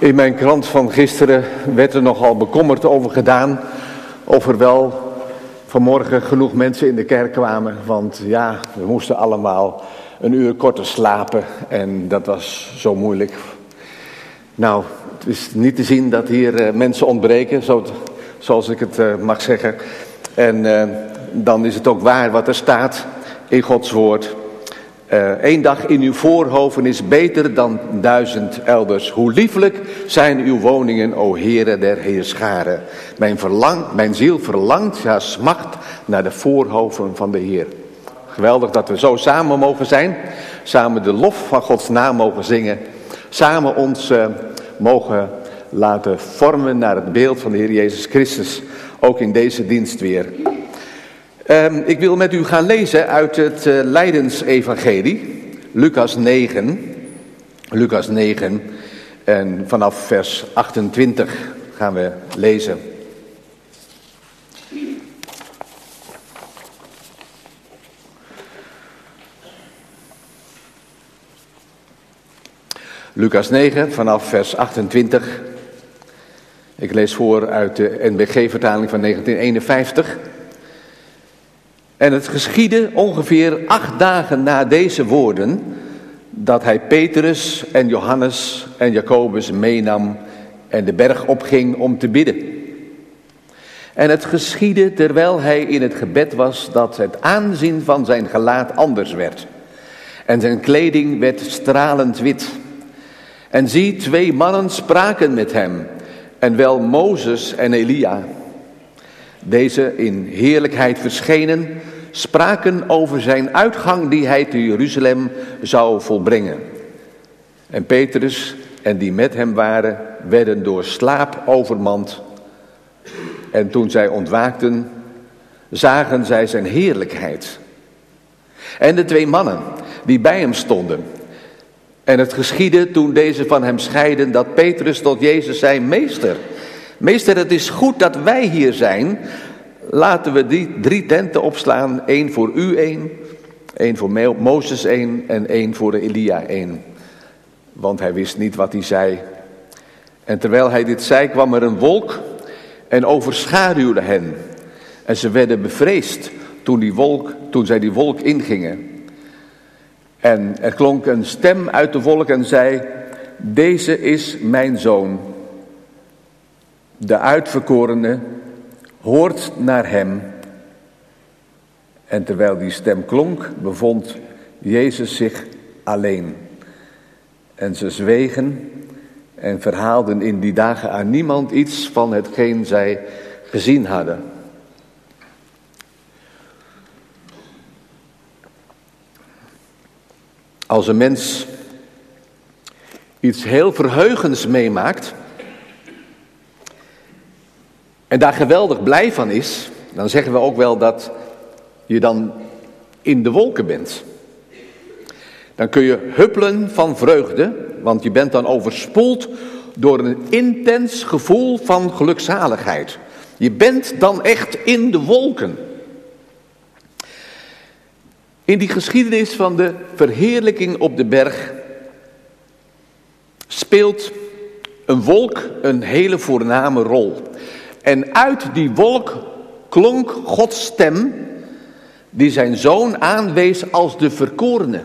In mijn krant van gisteren werd er nogal bekommerd over gedaan. Of er wel vanmorgen genoeg mensen in de kerk kwamen. Want ja, we moesten allemaal een uur korter slapen. En dat was zo moeilijk. Nou, het is niet te zien dat hier eh, mensen ontbreken, zo, zoals ik het eh, mag zeggen. En eh, dan is het ook waar wat er staat in Gods woord. Eén eh, dag in uw voorhoven is beter dan duizend elders. Hoe lieflijk zijn uw woningen, o Heere der Heerscharen. Mijn, mijn ziel verlangt, ja smacht naar de voorhoven van de Heer. Geweldig dat we zo samen mogen zijn. Samen de lof van Gods naam mogen zingen. Samen ons uh, mogen laten vormen naar het beeld van de Heer Jezus Christus. Ook in deze dienst weer. Um, ik wil met u gaan lezen uit het uh, Leidensevangelie, Lucas 9. Lucas 9 en vanaf vers 28 gaan we lezen. Lucas 9 vanaf vers 28. Ik lees voor uit de NBG-vertaling van 1951. En het geschiedde ongeveer acht dagen na deze woorden dat hij Petrus en Johannes en Jacobus meenam en de berg opging om te bidden. En het geschiedde terwijl hij in het gebed was dat het aanzien van zijn gelaat anders werd. En zijn kleding werd stralend wit. En zie, twee mannen spraken met hem, en wel Mozes en Elia. Deze in heerlijkheid verschenen, spraken over zijn uitgang die hij te Jeruzalem zou volbrengen. En Petrus en die met hem waren, werden door slaap overmand. En toen zij ontwaakten, zagen zij zijn heerlijkheid. En de twee mannen die bij hem stonden. En het geschiedde toen deze van hem scheiden dat Petrus tot Jezus zei, meester, meester het is goed dat wij hier zijn, laten we die drie tenten opslaan. één voor u één, één voor Mozes één en één voor Elia één. Want hij wist niet wat hij zei. En terwijl hij dit zei, kwam er een wolk en overschaduwde hen. En ze werden bevreesd toen, die wolk, toen zij die wolk ingingen. En er klonk een stem uit de wolk en zei, deze is mijn zoon, de uitverkorene, hoort naar hem. En terwijl die stem klonk, bevond Jezus zich alleen. En ze zwegen en verhaalden in die dagen aan niemand iets van hetgeen zij gezien hadden. Als een mens iets heel verheugens meemaakt, en daar geweldig blij van is, dan zeggen we ook wel dat je dan in de wolken bent. Dan kun je huppelen van vreugde, want je bent dan overspoeld door een intens gevoel van gelukzaligheid. Je bent dan echt in de wolken. In die geschiedenis van de verheerlijking op de berg speelt een wolk een hele voorname rol. En uit die wolk klonk Gods stem, die zijn zoon aanwees als de verkorene.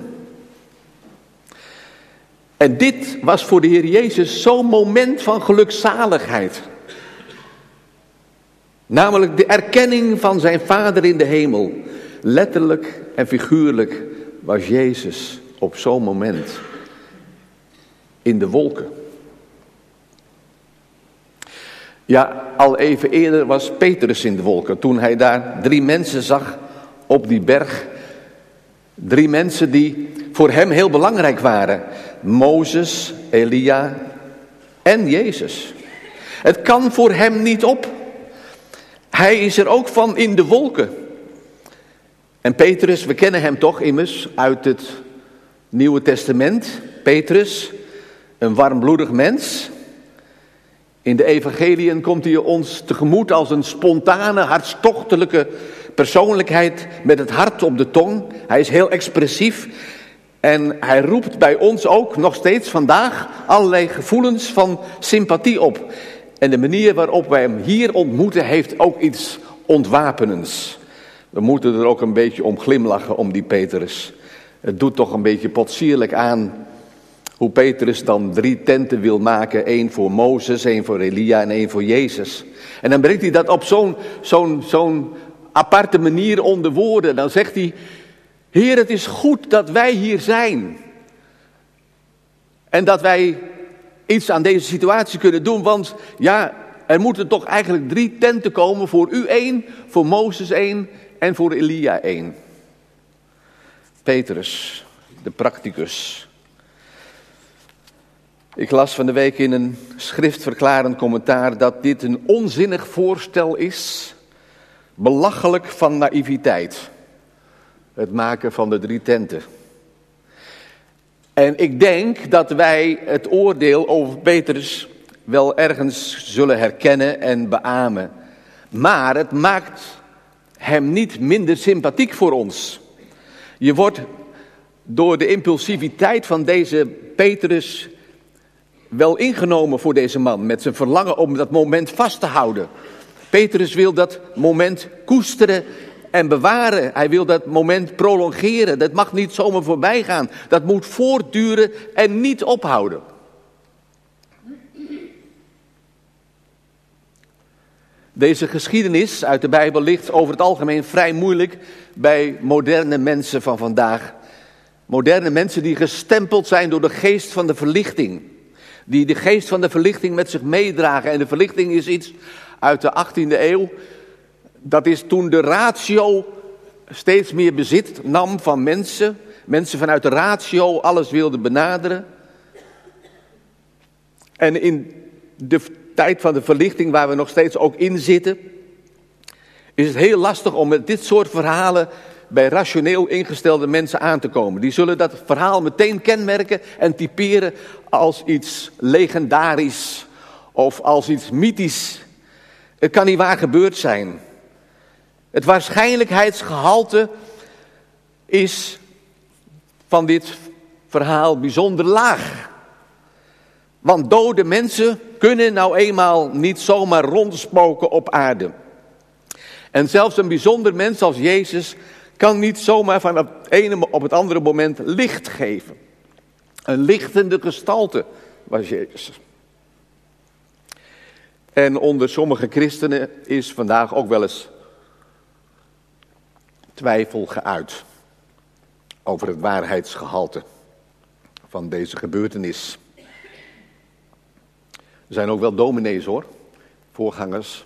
En dit was voor de Heer Jezus zo'n moment van gelukzaligheid. Namelijk de erkenning van zijn Vader in de hemel. Letterlijk en figuurlijk was Jezus op zo'n moment in de wolken. Ja, al even eerder was Petrus in de wolken toen hij daar drie mensen zag op die berg. Drie mensen die voor hem heel belangrijk waren. Mozes, Elia en Jezus. Het kan voor hem niet op. Hij is er ook van in de wolken. En Petrus, we kennen hem toch immers uit het Nieuwe Testament. Petrus, een warmbloedig mens, in de evangeliën komt hij ons tegemoet als een spontane, hartstochtelijke persoonlijkheid met het hart op de tong. Hij is heel expressief En hij roept bij ons ook nog steeds vandaag allerlei gevoelens van sympathie op. En de manier waarop wij hem hier ontmoeten heeft ook iets ontwapenends. We moeten er ook een beetje om glimlachen om die Petrus. Het doet toch een beetje potsierlijk aan hoe Petrus dan drie tenten wil maken. één voor Mozes, één voor Elia en één voor Jezus. En dan brengt hij dat op zo'n zo'n zo'n aparte manier onder woorden. Dan zegt hij, Heer het is goed dat wij hier zijn. En dat wij iets aan deze situatie kunnen doen. Want ja, er moeten toch eigenlijk drie tenten komen. Voor u één, voor Mozes één en voor Elia één. Petrus, de practicus. Ik las van de week in een schriftverklarend commentaar dat dit een onzinnig voorstel is, belachelijk van naïviteit. Het maken van de drie tenten. En ik denk dat wij het oordeel over Petrus wel ergens zullen herkennen en beamen. Maar het maakt hem niet minder sympathiek voor ons. Je wordt door de impulsiviteit van deze Petrus wel ingenomen voor deze man. Met zijn verlangen om dat moment vast te houden. Petrus wil dat moment koesteren en bewaren. Hij wil dat moment prolongeren. Dat mag niet zomaar voorbij gaan. Dat moet voortduren en niet ophouden. Deze geschiedenis uit de Bijbel ligt over het algemeen vrij moeilijk bij moderne mensen van vandaag. Moderne mensen die gestempeld zijn door de geest van de verlichting. Die de geest van de verlichting met zich meedragen. En de verlichting is iets uit de 18e eeuw. Dat is toen de ratio steeds meer bezit nam van mensen. Mensen vanuit de ratio alles wilden benaderen. En in de tijd van de verlichting, waar we nog steeds ook in zitten, is het heel lastig om met dit soort verhalen bij rationeel ingestelde mensen aan te komen. Die zullen dat verhaal meteen kenmerken en typeren als iets legendarisch of als iets mythisch. Het kan niet waar gebeurd zijn. Het waarschijnlijkheidsgehalte is van dit verhaal bijzonder laag. Want dode mensen kunnen nou eenmaal niet zomaar rondspoken op aarde. En zelfs een bijzonder mens als Jezus kan niet zomaar van het ene op het andere moment licht geven. Een lichtende gestalte was Jezus. En onder sommige christenen is vandaag ook wel eens twijfel geuit over het waarheidsgehalte van deze gebeurtenis. Er zijn ook wel dominees hoor, voorgangers,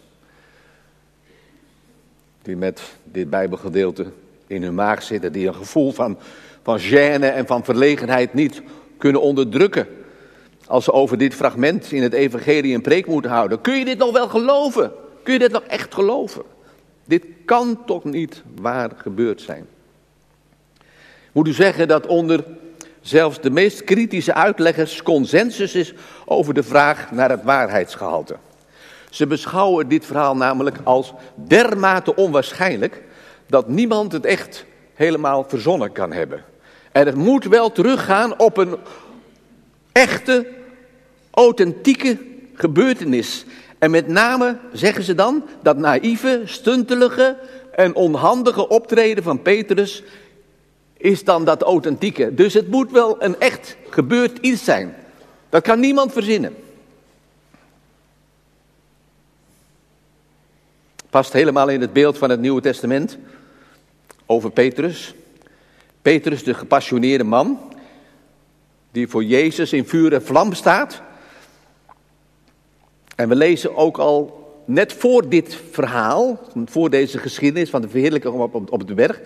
die met dit Bijbelgedeelte in hun maag zitten, die een gevoel van, van gêne en van verlegenheid niet kunnen onderdrukken. Als ze over dit fragment in het Evangelie een preek moeten houden. Kun je dit nog wel geloven? Kun je dit nog echt geloven? Dit kan toch niet waar gebeurd zijn? Moet u zeggen dat onder zelfs de meest kritische uitleggers consensus is over de vraag naar het waarheidsgehalte. Ze beschouwen dit verhaal namelijk als dermate onwaarschijnlijk dat niemand het echt helemaal verzonnen kan hebben. En het moet wel teruggaan op een echte, authentieke gebeurtenis. En met name zeggen ze dan dat naïeve, stuntelige en onhandige optreden van Petrus is dan dat authentieke. Dus het moet wel een echt gebeurd iets zijn. Dat kan niemand verzinnen. Past helemaal in het beeld van het Nieuwe Testament over Petrus. Petrus, de gepassioneerde man, die voor Jezus in vuur en vlam staat. En we lezen ook al net voor dit verhaal, voor deze geschiedenis van de verheerlijking op, op, de berg,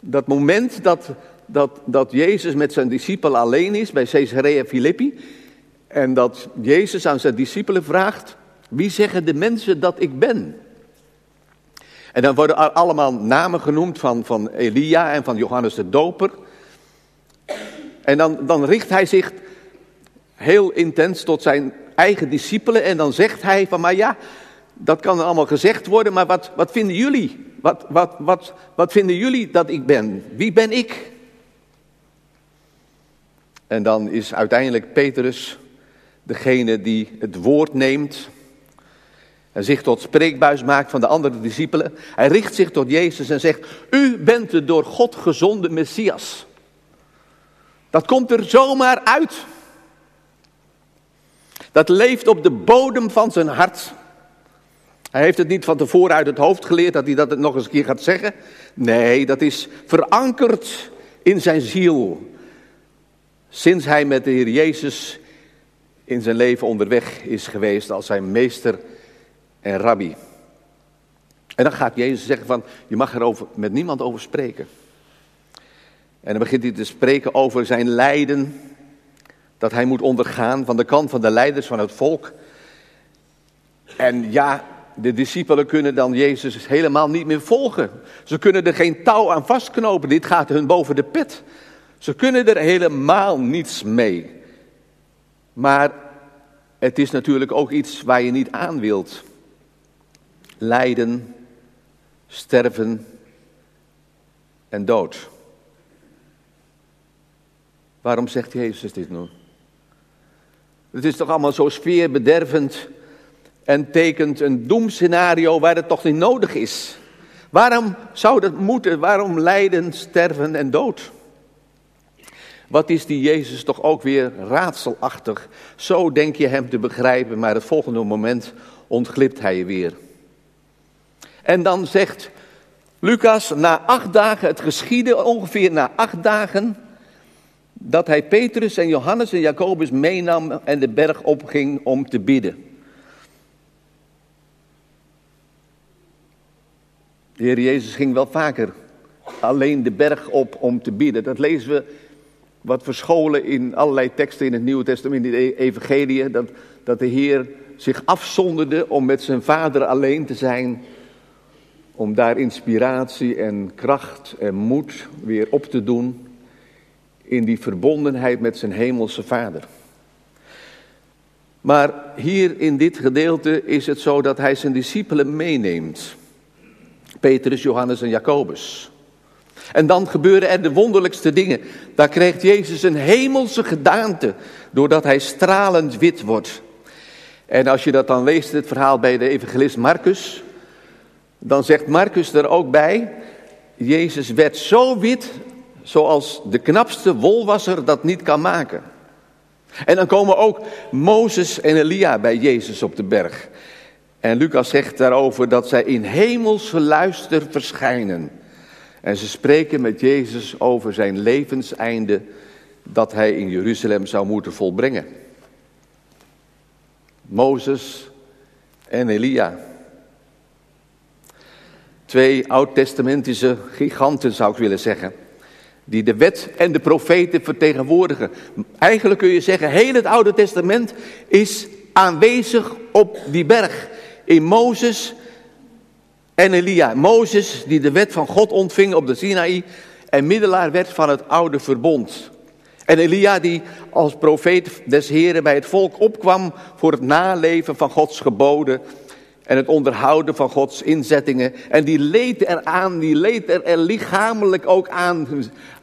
dat moment dat, dat, dat Jezus met zijn discipelen alleen is bij Caesarea Philippi. En dat Jezus aan zijn discipelen vraagt, wie zeggen de mensen dat ik ben? En dan worden allemaal namen genoemd van, van Elia en van Johannes de Doper. En dan, dan richt hij zich heel intens tot zijn eigen discipelen en dan zegt hij van, maar ja, dat kan allemaal gezegd worden, maar wat, wat vinden jullie? Wat, wat, wat, wat vinden jullie dat ik ben? Wie ben ik? En dan is uiteindelijk Petrus degene die het woord neemt en zich tot spreekbuis maakt van de andere discipelen. Hij richt zich tot Jezus en zegt, u bent de door God gezonde Messias. Dat komt er zomaar uit. Dat leeft op de bodem van zijn hart. Hij heeft het niet van tevoren uit het hoofd geleerd dat hij dat nog eens een keer gaat zeggen. Nee, dat is verankerd in zijn ziel. Sinds hij met de Heer Jezus in zijn leven onderweg is geweest als zijn meester en rabbi. En dan gaat Jezus zeggen van, je mag er met niemand over spreken. En dan begint hij te spreken over zijn lijden, dat hij moet ondergaan van de kant van de leiders van het volk. En ja, de discipelen kunnen dan Jezus helemaal niet meer volgen. Ze kunnen er geen touw aan vastknopen, dit gaat hun boven de pit. Ze kunnen er helemaal niets mee. Maar het is natuurlijk ook iets waar je niet aan wilt. Lijden, sterven en dood. Waarom zegt Jezus dit nu? Het is toch allemaal zo sfeerbedervend en tekent een doemscenario waar het toch niet nodig is. Waarom zou dat moeten? Waarom lijden, sterven en dood? Wat is die Jezus toch ook weer raadselachtig? Zo denk je hem te begrijpen, maar het volgende moment ontglipt hij je weer. En dan zegt Lucas, na acht dagen, het geschiedde ongeveer na acht dagen, dat hij Petrus en Johannes en Jacobus meenam en de berg opging om te bidden. De Heer Jezus ging wel vaker alleen de berg op om te bidden. Dat lezen we wat verscholen in allerlei teksten in het Nieuwe Testament, in de Evangelie. Dat, dat de Heer zich afzonderde om met zijn Vader alleen te zijn. Om daar inspiratie en kracht en moed weer op te doen. In die verbondenheid met zijn Hemelse Vader. Maar hier in dit gedeelte is het zo dat hij zijn discipelen meeneemt. Petrus, Johannes en Jacobus. En dan gebeuren er de wonderlijkste dingen. Daar krijgt Jezus een hemelse gedaante, doordat hij stralend wit wordt. En als je dat dan leest, het verhaal bij de evangelist Marcus, dan zegt Marcus er ook bij, Jezus werd zo wit zoals de knapste wolwasser dat niet kan maken. En dan komen ook Mozes en Elia bij Jezus op de berg. En Lucas zegt daarover dat zij in hemelse luister verschijnen. En ze spreken met Jezus over zijn levenseinde dat hij in Jeruzalem zou moeten volbrengen. Mozes en Elia. Twee oud-testamentische giganten zou ik willen zeggen. Die de wet en de profeten vertegenwoordigen. Eigenlijk kun je zeggen, heel het Oude Testament is aanwezig op die berg in Mozes en Elia. Mozes die de wet van God ontving op de Sinaï en middelaar werd van het oude verbond. En Elia die als profeet des Heren bij het volk opkwam voor het naleven van Gods geboden en het onderhouden van Gods inzettingen. En die leed eraan, die leed er, er lichamelijk ook aan.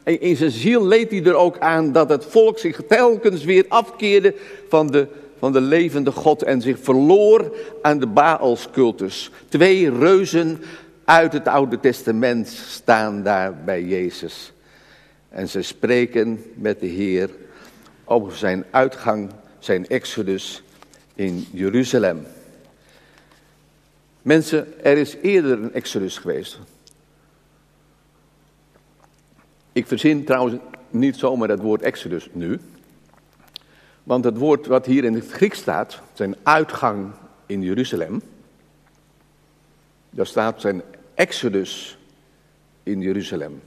In zijn ziel leed hij er ook aan dat het volk zich telkens weer afkeerde van de van de levende God en zich verloor aan de Baalscultus. Twee reuzen uit het Oude Testament staan daar bij Jezus. En ze spreken met de Heer over zijn uitgang, zijn exodus in Jeruzalem. Mensen, er is eerder een exodus geweest. Ik verzin trouwens niet zomaar het woord exodus nu. Want het woord wat hier in het Grieks staat, zijn uitgang in Jeruzalem, daar staat zijn exodus in Jeruzalem.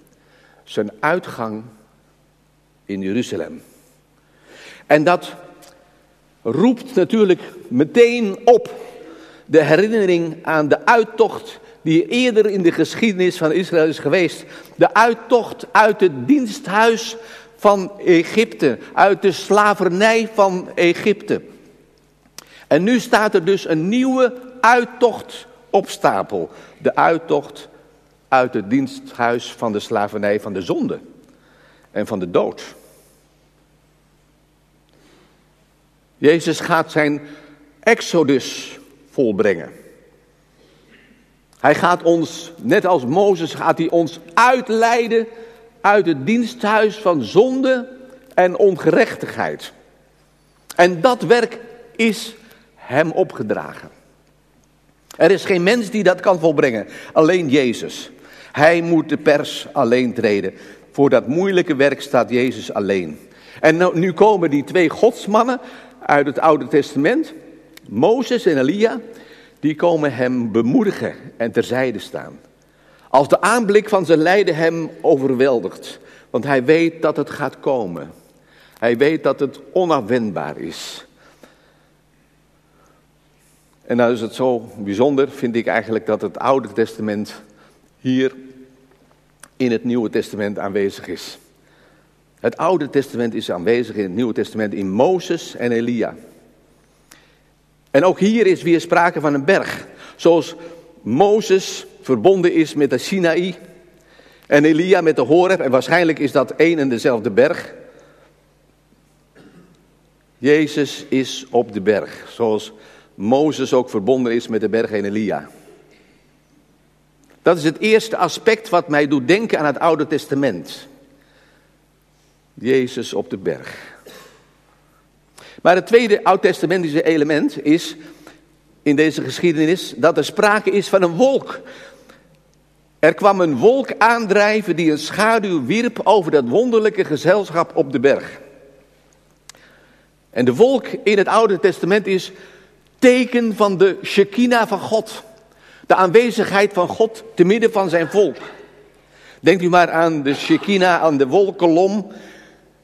Zijn uitgang in Jeruzalem. En dat roept natuurlijk meteen op de herinnering aan de uittocht die eerder in de geschiedenis van Israël is geweest. De uittocht uit het diensthuis van Egypte, uit de slavernij van Egypte. En nu staat er dus een nieuwe uittocht op stapel. De uittocht uit het diensthuis van de slavernij van de zonde en van de dood. Jezus gaat zijn exodus volbrengen. Hij gaat ons, net als Mozes, gaat hij ons uitleiden uit het diensthuis van zonde en ongerechtigheid. En dat werk is hem opgedragen. Er is geen mens die dat kan volbrengen, alleen Jezus. Hij moet de pers alleen treden. Voor dat moeilijke werk staat Jezus alleen. En nou, nu komen die twee godsmannen uit het Oude Testament, Mozes en Elia, die komen hem bemoedigen en terzijde staan. Als de aanblik van zijn lijden hem overweldigt, want hij weet dat het gaat komen. Hij weet dat het onafwendbaar is. En nou is het zo bijzonder, vind ik eigenlijk, dat het Oude Testament hier in het Nieuwe Testament aanwezig is. Het Oude Testament is aanwezig in het Nieuwe Testament in Mozes en Elia. En ook hier is weer sprake van een berg. Zoals Mozes verbonden is met de Sinaï en Elia met de Horeb. En waarschijnlijk is dat één en dezelfde berg. Jezus is op de berg, zoals Mozes ook verbonden is met de berg en Elia. Dat is het eerste aspect wat mij doet denken aan het Oude Testament. Jezus op de berg. Maar het tweede oud-testamentische element is in deze geschiedenis dat er sprake is van een wolk. Er kwam een wolk aandrijven die een schaduw wierp over dat wonderlijke gezelschap op de berg. En de wolk in het Oude Testament is teken van de Shekinah van God. De aanwezigheid van God te midden van zijn volk. Denkt u maar aan de Shekinah, aan de wolkolom,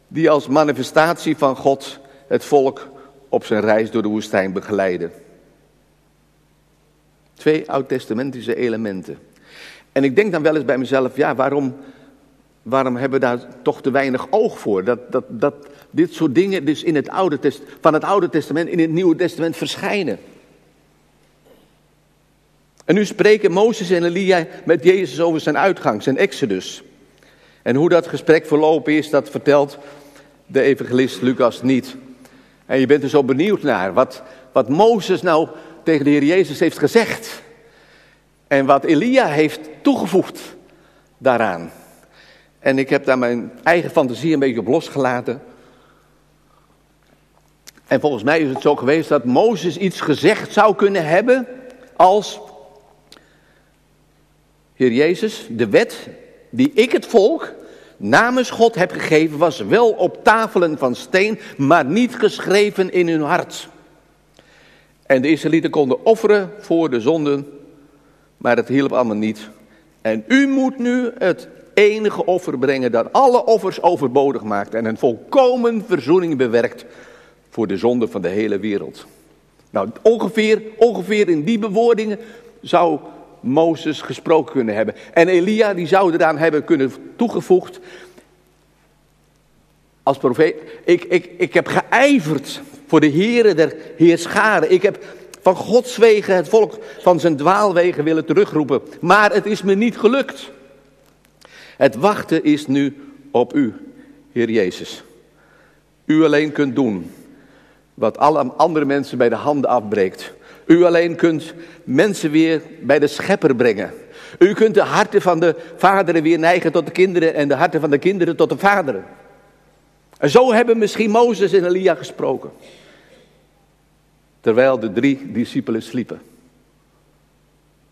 die als manifestatie van God het volk op zijn reis door de woestijn begeleiden. Twee oud-testamentische elementen. En ik denk dan wel eens bij mezelf, ja, waarom, waarom hebben we daar toch te weinig oog voor? Dat, dat, dat dit soort dingen dus in het Oude Test, van het Oude Testament in het Nieuwe Testament verschijnen. En nu spreken Mozes en Elia met Jezus over zijn uitgang, zijn exodus. En hoe dat gesprek verlopen is, dat vertelt de evangelist Lucas niet. En je bent er zo benieuwd naar wat, wat Mozes nou tegen de Heer Jezus heeft gezegd. En wat Elia heeft toegevoegd daaraan. En ik heb daar mijn eigen fantasie een beetje op losgelaten. En volgens mij is het zo geweest dat Mozes iets gezegd zou kunnen hebben als... Heer Jezus, de wet die ik het volk namens God heb gegeven, was wel op tafelen van steen, maar niet geschreven in hun hart. En de Israëlieten konden offeren voor de zonden, maar het hielp allemaal niet. En u moet nu het enige offer brengen dat alle offers overbodig maakt en een volkomen verzoening bewerkt voor de zonde van de hele wereld. Nou, ongeveer, ongeveer in die bewoordingen zou Mozes gesproken kunnen hebben. En Elia die zou eraan hebben kunnen toegevoegd. Als profeet, ik, ik, ik heb geijverd voor de heren der heerscharen. Ik heb van Gods wegen het volk van zijn dwaalwegen willen terugroepen. Maar het is me niet gelukt. Het wachten is nu op u, Heer Jezus. U alleen kunt doen wat alle andere mensen bij de handen afbreekt. U alleen kunt mensen weer bij de schepper brengen. U kunt de harten van de vaderen weer neigen tot de kinderen en de harten van de kinderen tot de vaderen. En zo hebben misschien Mozes en Elia gesproken. Terwijl de drie discipelen sliepen.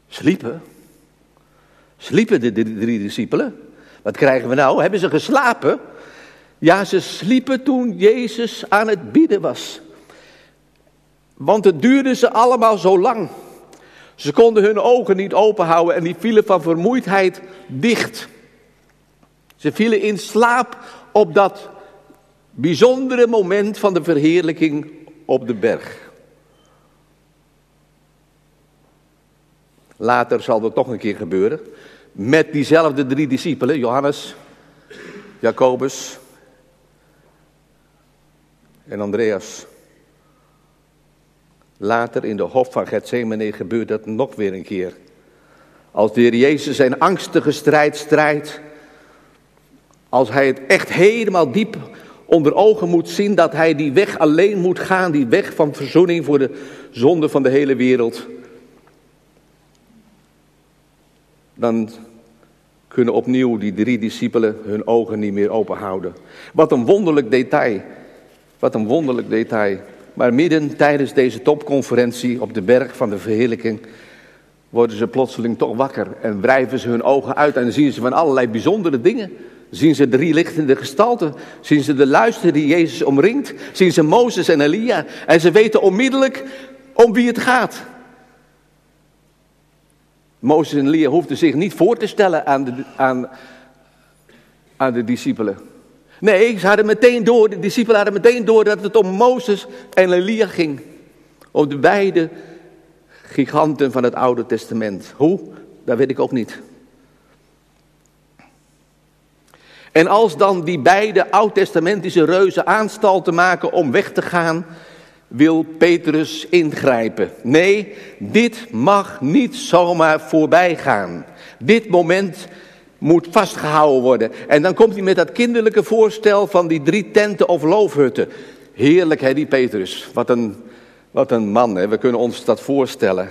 Sliepen? Sliepen de drie discipelen? Wat krijgen we nou? Hebben ze geslapen? Ja, ze sliepen toen Jezus aan het bieden was. Want het duurde ze allemaal zo lang. Ze konden hun ogen niet openhouden en die vielen van vermoeidheid dicht. Ze vielen in slaap op dat bijzondere moment van de verheerlijking op de berg. Later zal dat toch een keer gebeuren. Met diezelfde drie discipelen, Johannes, Jacobus en Andreas. Later in de hof van Gethsemane gebeurt dat nog weer een keer. Als de Heer Jezus zijn angstige strijd strijdt. Als hij het echt helemaal diep onder ogen moet zien dat hij die weg alleen moet gaan, die weg van verzoening voor de zonde van de hele wereld, dan kunnen opnieuw die drie discipelen hun ogen niet meer open houden. Wat een wonderlijk detail. Wat een wonderlijk detail. Maar midden tijdens deze topconferentie op de berg van de verheerlijking worden ze plotseling toch wakker en wrijven ze hun ogen uit en zien ze van allerlei bijzondere dingen. Zien ze drie lichtende gestalten, zien ze de luister die Jezus omringt, zien ze Mozes en Elia en ze weten onmiddellijk om wie het gaat. Mozes en Elia hoefden zich niet voor te stellen aan de, aan, aan de discipelen. Nee, ze hadden meteen door, de discipelen hadden meteen door dat het om Mozes en Elia ging. Om de beide giganten van het Oude Testament. Hoe? Dat weet ik ook niet. En als dan die beide oud-testamentische reuzen aanstalten maken om weg te gaan, wil Petrus ingrijpen. Nee, dit mag niet zomaar voorbij gaan. Dit moment moet vastgehouden worden. En dan komt hij met dat kinderlijke voorstel van die drie tenten of loofhutten. Heerlijk hè, die Petrus. Wat een, wat een man, hè? we kunnen ons dat voorstellen.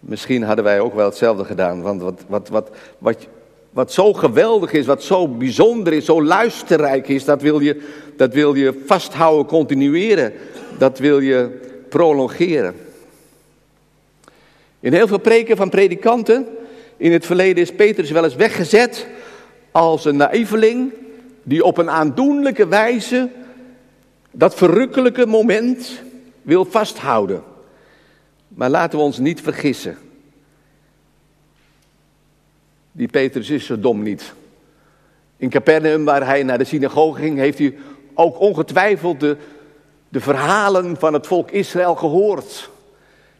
Misschien hadden wij ook wel hetzelfde gedaan. Want wat, wat, wat, wat, wat zo geweldig is, wat zo bijzonder is, zo luisterrijk is, dat wil je, dat wil je vasthouden, continueren. Dat wil je prolongeren. In heel veel preken van predikanten in het verleden is Petrus wel eens weggezet als een naïveling die op een aandoenlijke wijze dat verrukkelijke moment wil vasthouden. Maar laten we ons niet vergissen. Die Petrus is zo dom niet. In Capernaum, waar hij naar de synagoge ging, heeft hij ook ongetwijfeld de, de verhalen van het volk Israël gehoord.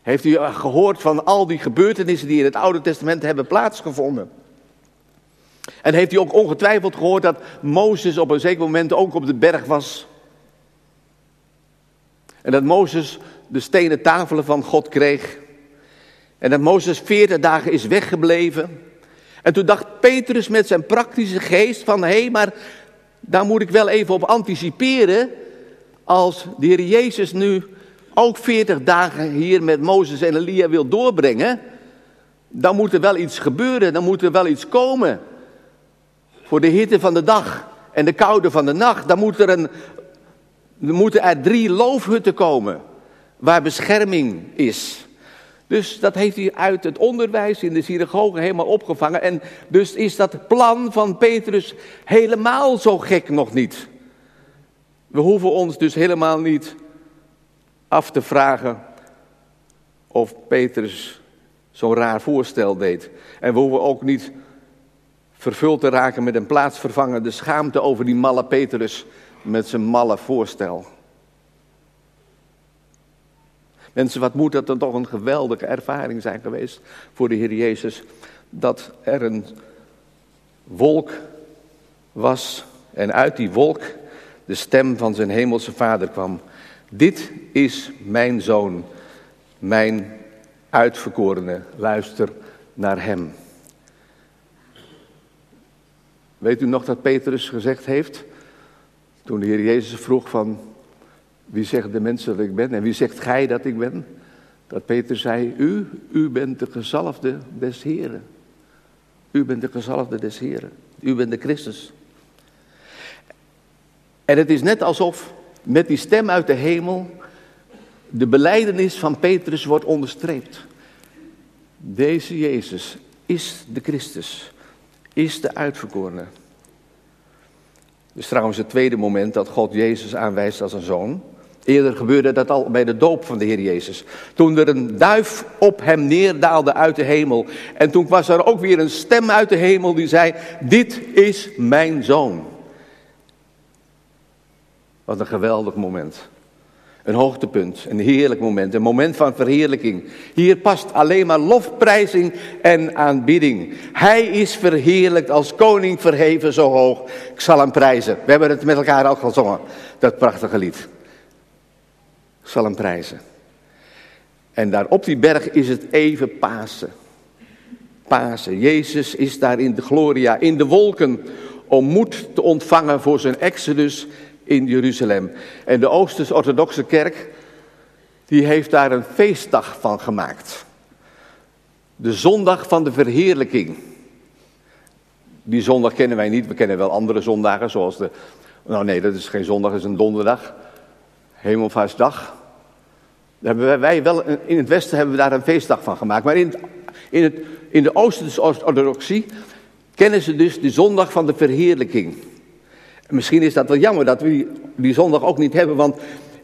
Heeft u gehoord van al die gebeurtenissen die in het Oude Testament hebben plaatsgevonden? En heeft u ook ongetwijfeld gehoord dat Mozes op een zeker moment ook op de berg was? En dat Mozes de stenen tafelen van God kreeg. En dat Mozes veertig dagen is weggebleven. En toen dacht Petrus met zijn praktische geest van, hé, hey, maar daar moet ik wel even op anticiperen. Als de Heer Jezus nu ook 40 dagen hier met Mozes en Elia wil doorbrengen, dan moet er wel iets gebeuren, dan moet er wel iets komen. Voor de hitte van de dag en de koude van de nacht, dan moet er, een, moeten er drie loofhutten komen waar bescherming is. Dus dat heeft hij uit het onderwijs in de synagoge helemaal opgevangen. En dus is dat plan van Petrus helemaal zo gek nog niet. We hoeven ons dus helemaal niet af te vragen of Petrus zo'n raar voorstel deed. En we ook niet vervuld te raken met een plaatsvervangende schaamte over die malle Petrus met zijn malle voorstel. Mensen, wat moet dat dan toch een geweldige ervaring zijn geweest voor de Heer Jezus, dat er een wolk was en uit die wolk de stem van zijn hemelse vader kwam. Dit is mijn zoon, mijn uitverkorene, luister naar hem. Weet u nog dat Petrus gezegd heeft, toen de Heer Jezus vroeg van, wie zegt de mensen dat ik ben en wie zegt gij dat ik ben? Dat Peter zei, u, u bent de gezalfde des Heren. U bent de gezalfde des Heren. U bent de Christus. En het is net alsof met die stem uit de hemel de beleidenis van Petrus wordt onderstreept. Deze Jezus is de Christus, is de uitverkorene. Dus trouwens het tweede moment dat God Jezus aanwijst als een zoon. Eerder gebeurde dat al bij de doop van de Heer Jezus. Toen er een duif op hem neerdaalde uit de hemel. En toen was er ook weer een stem uit de hemel die zei: Dit is mijn zoon. Wat een geweldig moment. Een hoogtepunt, een heerlijk moment, een moment van verheerlijking. Hier past alleen maar lofprijzing en aanbidding. Hij is verheerlijkt als koning verheven zo hoog. Ik zal hem prijzen. We hebben het met elkaar al gezongen, dat prachtige lied zal hem prijzen. En daar op die berg is het even Pasen. Pasen. Jezus is daar in de gloria, in de wolken, om moed te ontvangen voor zijn exodus in Jeruzalem. En de Oosters-Orthodoxe Kerk, die heeft daar een feestdag van gemaakt. De zondag van de verheerlijking. Die zondag kennen wij niet, we kennen wel andere zondagen, zoals de. Nou nee, dat is geen zondag, dat is een donderdag. Hebben wij wel, in het Westen hebben we daar een feestdag van gemaakt. Maar in, in, het, in de Oosterse orthodoxie kennen ze dus de zondag van de verheerlijking. En misschien is dat wel jammer dat we die, die zondag ook niet hebben, want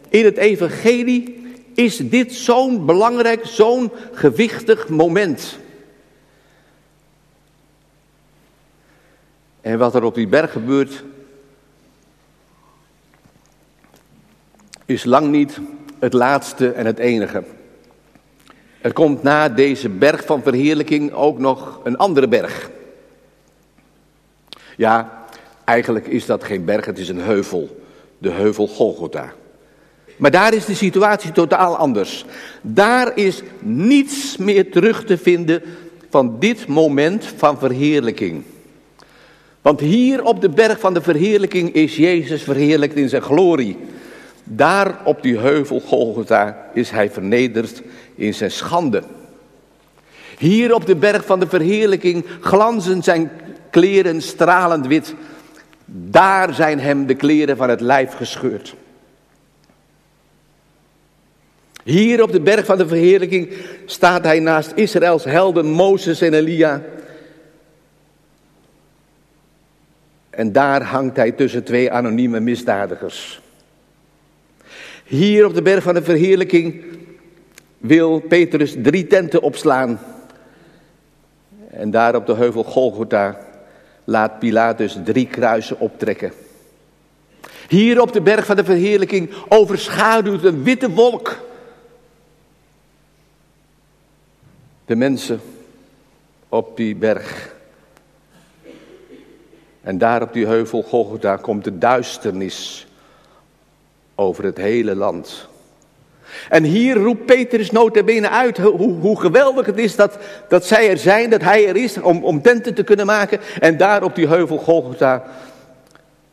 in het evangelie is dit zo'n belangrijk, zo'n gewichtig moment. En wat er op die berg gebeurt, is lang niet het laatste en het enige. Er komt na deze berg van verheerlijking ook nog een andere berg. Ja, eigenlijk is dat geen berg, het is een heuvel. De heuvel Golgotha. Maar daar is de situatie totaal anders. Daar is niets meer terug te vinden van dit moment van verheerlijking. Want hier op de berg van de verheerlijking is Jezus verheerlijkt in zijn glorie. Daar op die heuvel Golgotha is hij vernederd in zijn schande. Hier op de berg van de verheerlijking glanzen zijn kleren stralend wit. Daar zijn hem de kleren van het lijf gescheurd. Hier op de berg van de verheerlijking staat hij naast Israëls helden Mozes en Elia. En daar hangt hij tussen twee anonieme misdadigers. Hier op de berg van de verheerlijking wil Petrus drie tenten opslaan. En daar op de heuvel Golgotha laat Pilatus drie kruisen optrekken. Hier op de berg van de verheerlijking overschaduwt een witte wolk de mensen op die berg. En daar op die heuvel Golgotha komt de duisternis over het hele land. En hier roept Petrus notabene uit hoe, hoe geweldig het is dat, dat zij er zijn, dat hij er is om, om tenten te kunnen maken. En daar op die heuvel Golgotha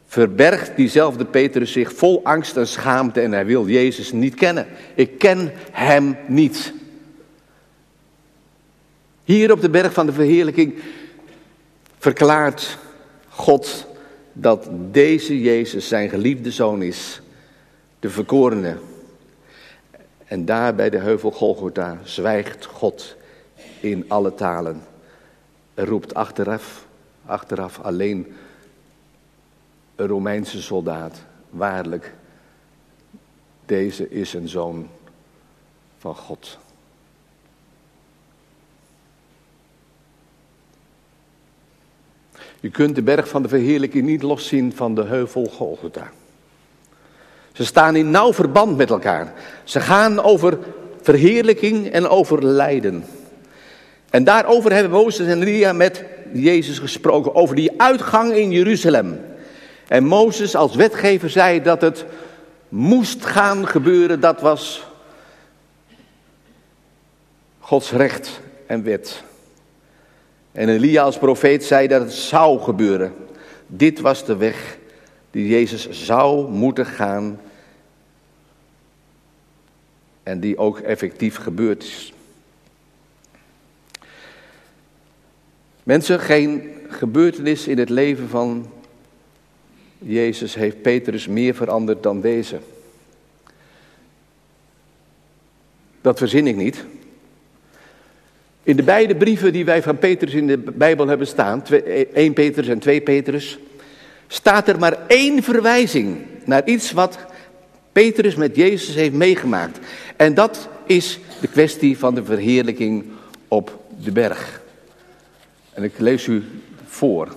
verbergt diezelfde Petrus zich vol angst en schaamte en hij wil Jezus niet kennen. Ik ken hem niet. Hier op de berg van de verheerlijking verklaart God dat deze Jezus zijn geliefde zoon is, de verkorene. En daar bij de heuvel Golgotha zwijgt God in alle talen. Er roept achteraf, achteraf alleen een Romeinse soldaat. Waarlijk, deze is een zoon van God. Je kunt de berg van de verheerlijking niet loszien van de heuvel Golgotha. Ze staan in nauw verband met elkaar. Ze gaan over verheerlijking en over lijden. En daarover hebben Mozes en Elia met Jezus gesproken, over die uitgang in Jeruzalem. En Mozes als wetgever zei dat het moest gaan gebeuren, dat was Gods recht en wet. En Elia als profeet zei dat het zou gebeuren. Dit was de weg die Jezus zou moeten gaan. En die ook effectief gebeurd is. Mensen, geen gebeurtenis in het leven van Jezus heeft Petrus meer veranderd dan deze. Dat verzin ik niet. In de beide brieven die wij van Petrus in de Bijbel hebben staan, 1 Petrus en 2 Petrus, staat er maar één verwijzing naar iets wat Petrus met Jezus heeft meegemaakt. En dat is de kwestie van de verheerlijking op de berg. En ik lees u voor.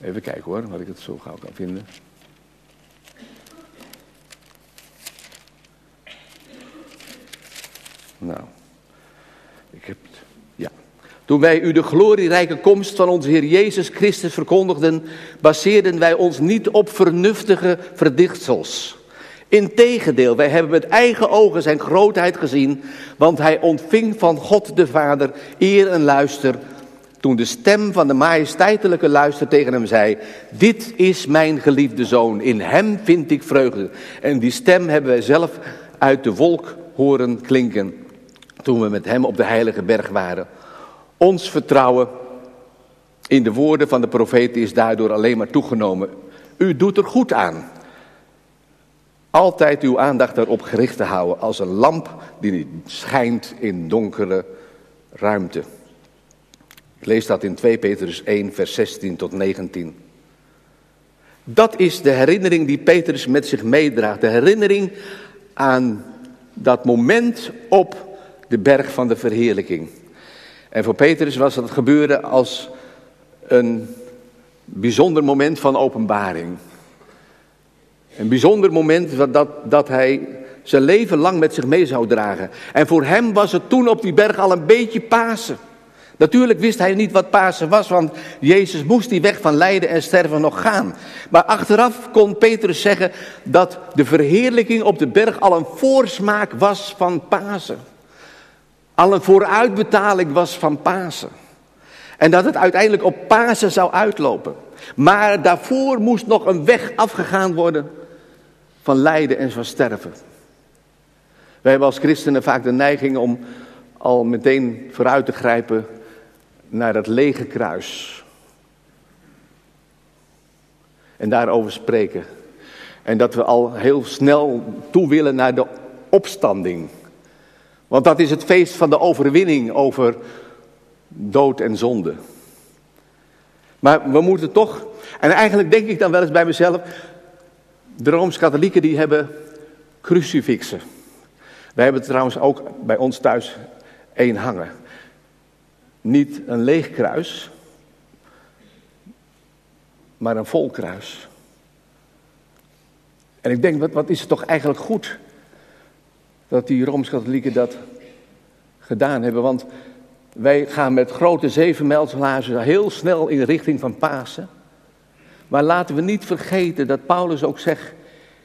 Even kijken hoor, wat ik het zo gauw kan vinden. Nou, ik heb. Toen wij u de glorierijke komst van onze Heer Jezus Christus verkondigden, baseerden wij ons niet op vernuftige verdichtsels. Integendeel, wij hebben met eigen ogen zijn grootheid gezien, want hij ontving van God de Vader eer en luister toen de stem van de majesteitelijke luister tegen hem zei, dit is mijn geliefde zoon, in hem vind ik vreugde. En die stem hebben wij zelf uit de wolk horen klinken toen we met hem op de heilige berg waren. Ons vertrouwen in de woorden van de profeet is daardoor alleen maar toegenomen. U doet er goed aan. Altijd uw aandacht erop gericht te houden als een lamp die schijnt in donkere ruimte. Ik lees dat in 2 Petrus 1, vers 16 tot 19. Dat is de herinnering die Petrus met zich meedraagt. De herinnering aan dat moment op de berg van de verheerlijking. En voor Petrus was dat gebeuren als een bijzonder moment van openbaring. Een bijzonder moment dat, dat hij zijn leven lang met zich mee zou dragen. En voor hem was het toen op die berg al een beetje Pasen. Natuurlijk wist hij niet wat Pasen was, want Jezus moest die weg van lijden en sterven nog gaan. Maar achteraf kon Petrus zeggen dat de verheerlijking op de berg al een voorsmaak was van Pasen. Al een vooruitbetaling was van Pasen. En dat het uiteindelijk op Pasen zou uitlopen. Maar daarvoor moest nog een weg afgegaan worden van lijden en van sterven. Wij hebben als christenen vaak de neiging om al meteen vooruit te grijpen naar dat lege kruis. En daarover spreken. En dat we al heel snel toe willen naar de opstanding. Want dat is het feest van de overwinning over dood en zonde. Maar we moeten toch, en eigenlijk denk ik dan wel eens bij mezelf, de Rooms-Katholieken die hebben crucifixen. Wij hebben trouwens ook bij ons thuis één hangen. Niet een leeg kruis, maar een vol kruis. En ik denk, wat, wat is het toch eigenlijk goed dat die Rooms-Katholieken dat gedaan hebben. Want wij gaan met grote zevenmijlslaarzen heel snel in de richting van Pasen. Maar laten we niet vergeten dat Paulus ook zegt: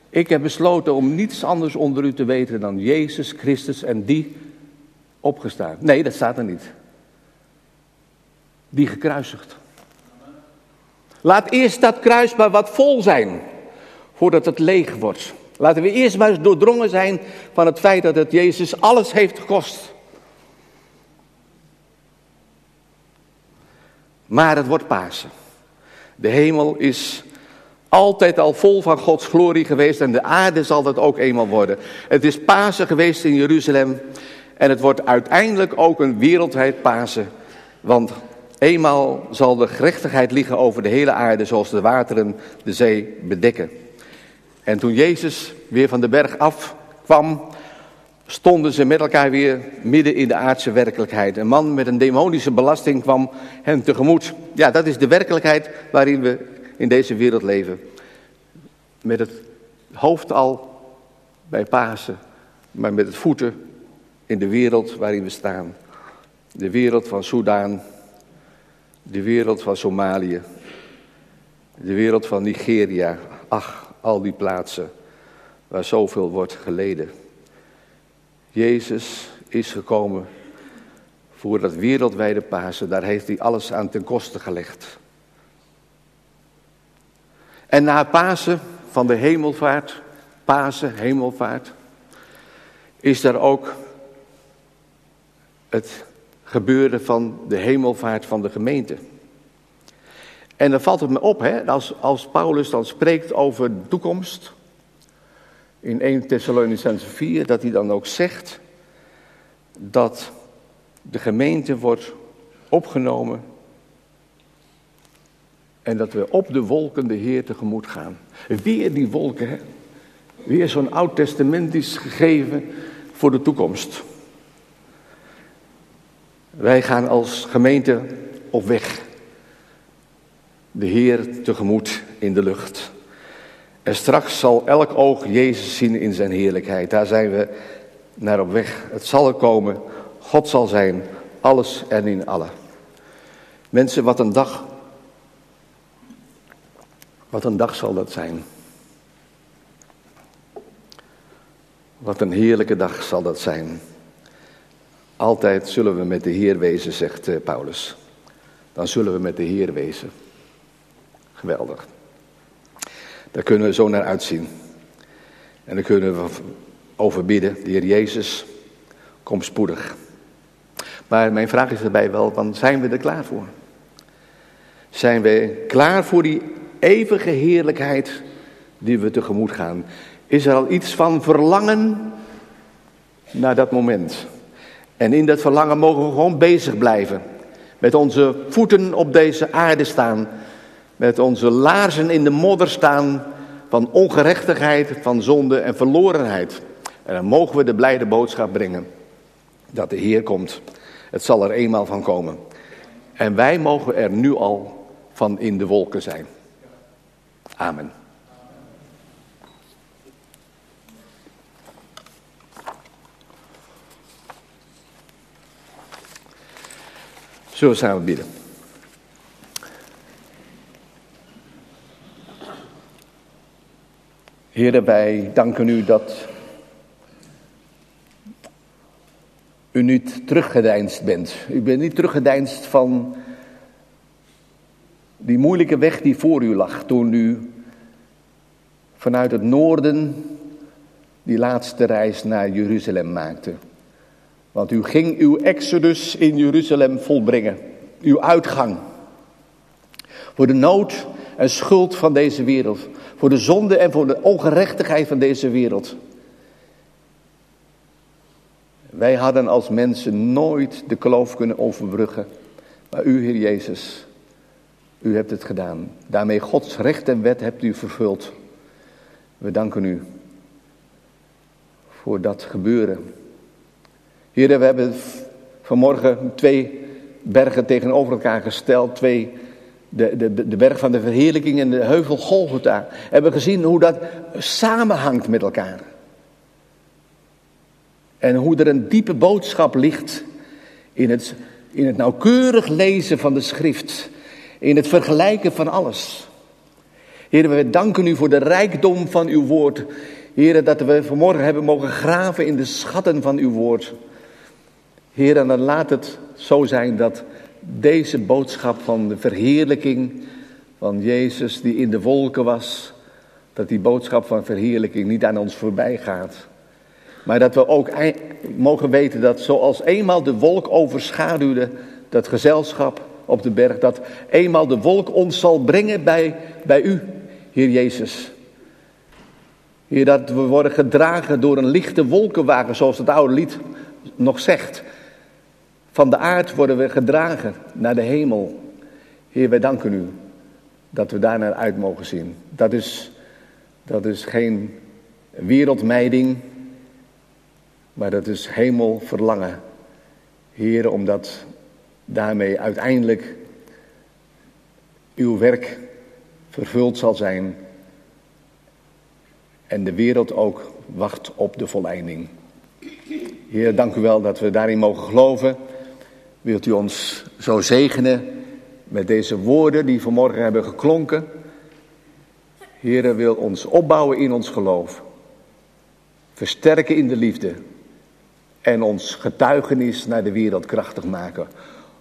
Ik heb besloten om niets anders onder u te weten dan Jezus Christus en die opgestaan. Nee, dat staat er niet. Die gekruisigd. Laat eerst dat kruis maar wat vol zijn, voordat het leeg wordt. Laten we eerst maar eens doordrongen zijn van het feit dat het Jezus alles heeft gekost. Maar het wordt Pasen. De hemel is altijd al vol van Gods glorie geweest en de aarde zal dat ook eenmaal worden. Het is Pasen geweest in Jeruzalem en het wordt uiteindelijk ook een wereldwijd Pasen. Want eenmaal zal de gerechtigheid liggen over de hele aarde zoals de wateren de zee bedekken. En toen Jezus weer van de berg af kwam, stonden ze met elkaar weer midden in de aardse werkelijkheid. Een man met een demonische belasting kwam hen tegemoet. Ja, dat is de werkelijkheid waarin we in deze wereld leven. Met het hoofd al bij Pasen, maar met het voeten in de wereld waarin we staan. De wereld van Soudaan, de wereld van Somalië, de wereld van Nigeria. Ach, al die plaatsen waar zoveel wordt geleden. Jezus is gekomen voor dat wereldwijde Pasen. Daar heeft hij alles aan ten koste gelegd. En na Pasen van de hemelvaart, Pasen, hemelvaart, is er ook het gebeuren van de hemelvaart van de gemeente. En dan valt het me op, hè, als, als Paulus dan spreekt over de toekomst, in 1 Thessalonicense 4, dat hij dan ook zegt dat de gemeente wordt opgenomen en dat we op de wolken de Heer tegemoet gaan. Weer die wolken, hè? weer zo'n oud-testamentisch gegeven voor de toekomst. Wij gaan als gemeente op weg de Heer tegemoet in de lucht. En straks zal elk oog Jezus zien in zijn heerlijkheid. Daar zijn we naar op weg. Het zal er komen. God zal zijn. Alles en in alle. Mensen, wat een dag. Wat een dag zal dat zijn. Wat een heerlijke dag zal dat zijn. Altijd zullen we met de Heer wezen, zegt eh, Paulus. dan zullen we met de Heer wezen. Geweldig. Daar kunnen we zo naar uitzien. En dan kunnen we over bidden, de Heer Jezus, kom spoedig. Maar mijn vraag is erbij wel, want zijn we er klaar voor? Zijn we klaar voor die eeuwige heerlijkheid die we tegemoet gaan? Is er al iets van verlangen naar dat moment? En in dat verlangen mogen we gewoon bezig blijven. Met onze voeten op deze aarde staan. Met onze laarzen in de modder staan van ongerechtigheid, van zonde en verlorenheid. En dan mogen we de blijde boodschap brengen dat de Heer komt. Het zal er eenmaal van komen. En wij mogen er nu al van in de wolken zijn. Amen. Zullen we samen bidden? Heer, wij danken u dat u niet teruggedeinst bent. U bent niet teruggedeinst van die moeilijke weg die voor u lag toen u vanuit het noorden die laatste reis naar Jeruzalem maakte. Want u ging uw exodus in Jeruzalem volbrengen, uw uitgang. Voor de nood en schuld van deze wereld, voor de zonde en voor de ongerechtigheid van deze wereld. Wij hadden als mensen nooit de kloof kunnen overbruggen. Maar u, Heer Jezus, u hebt het gedaan. Daarmee Gods recht en wet hebt u vervuld. We danken u voor dat gebeuren. Heer, we hebben vanmorgen twee bergen tegenover elkaar gesteld. Twee, de, de, de berg van de verheerlijking en de heuvel Golgotha. Hebben gezien hoe dat samenhangt met elkaar. En hoe er een diepe boodschap ligt in het, in het nauwkeurig lezen van de schrift. In het vergelijken van alles. Heer, we danken u voor de rijkdom van uw woord. Heer, dat we vanmorgen hebben mogen graven in de schatten van uw woord. Heer, en dan laat het zo zijn dat deze boodschap van de verheerlijking van Jezus die in de wolken was, dat die boodschap van verheerlijking niet aan ons voorbij gaat. Maar dat we ook mogen weten dat zoals eenmaal de wolk overschaduwde dat gezelschap op de berg, dat eenmaal de wolk ons zal brengen bij, bij u, Heer Jezus. Heer, dat we worden gedragen door een lichte wolkenwagen, zoals het oude lied nog zegt. Van de aard worden we gedragen naar de hemel. Heer, wij danken u dat we daar naar uit mogen zien. Dat is, dat is geen wereldmijding, maar dat is hemelverlangen. Heer, omdat daarmee uiteindelijk uw werk vervuld zal zijn en de wereld ook wacht op de volleinding. Heer, dank u wel dat we daarin mogen geloven. Wilt u ons zo zegenen met deze woorden die vanmorgen hebben geklonken? Heer, wil ons opbouwen in ons geloof. Versterken in de liefde. En ons getuigenis naar de wereld krachtig maken.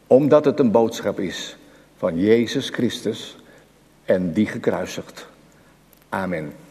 Omdat het een boodschap is van Jezus Christus en die gekruisigd. Amen.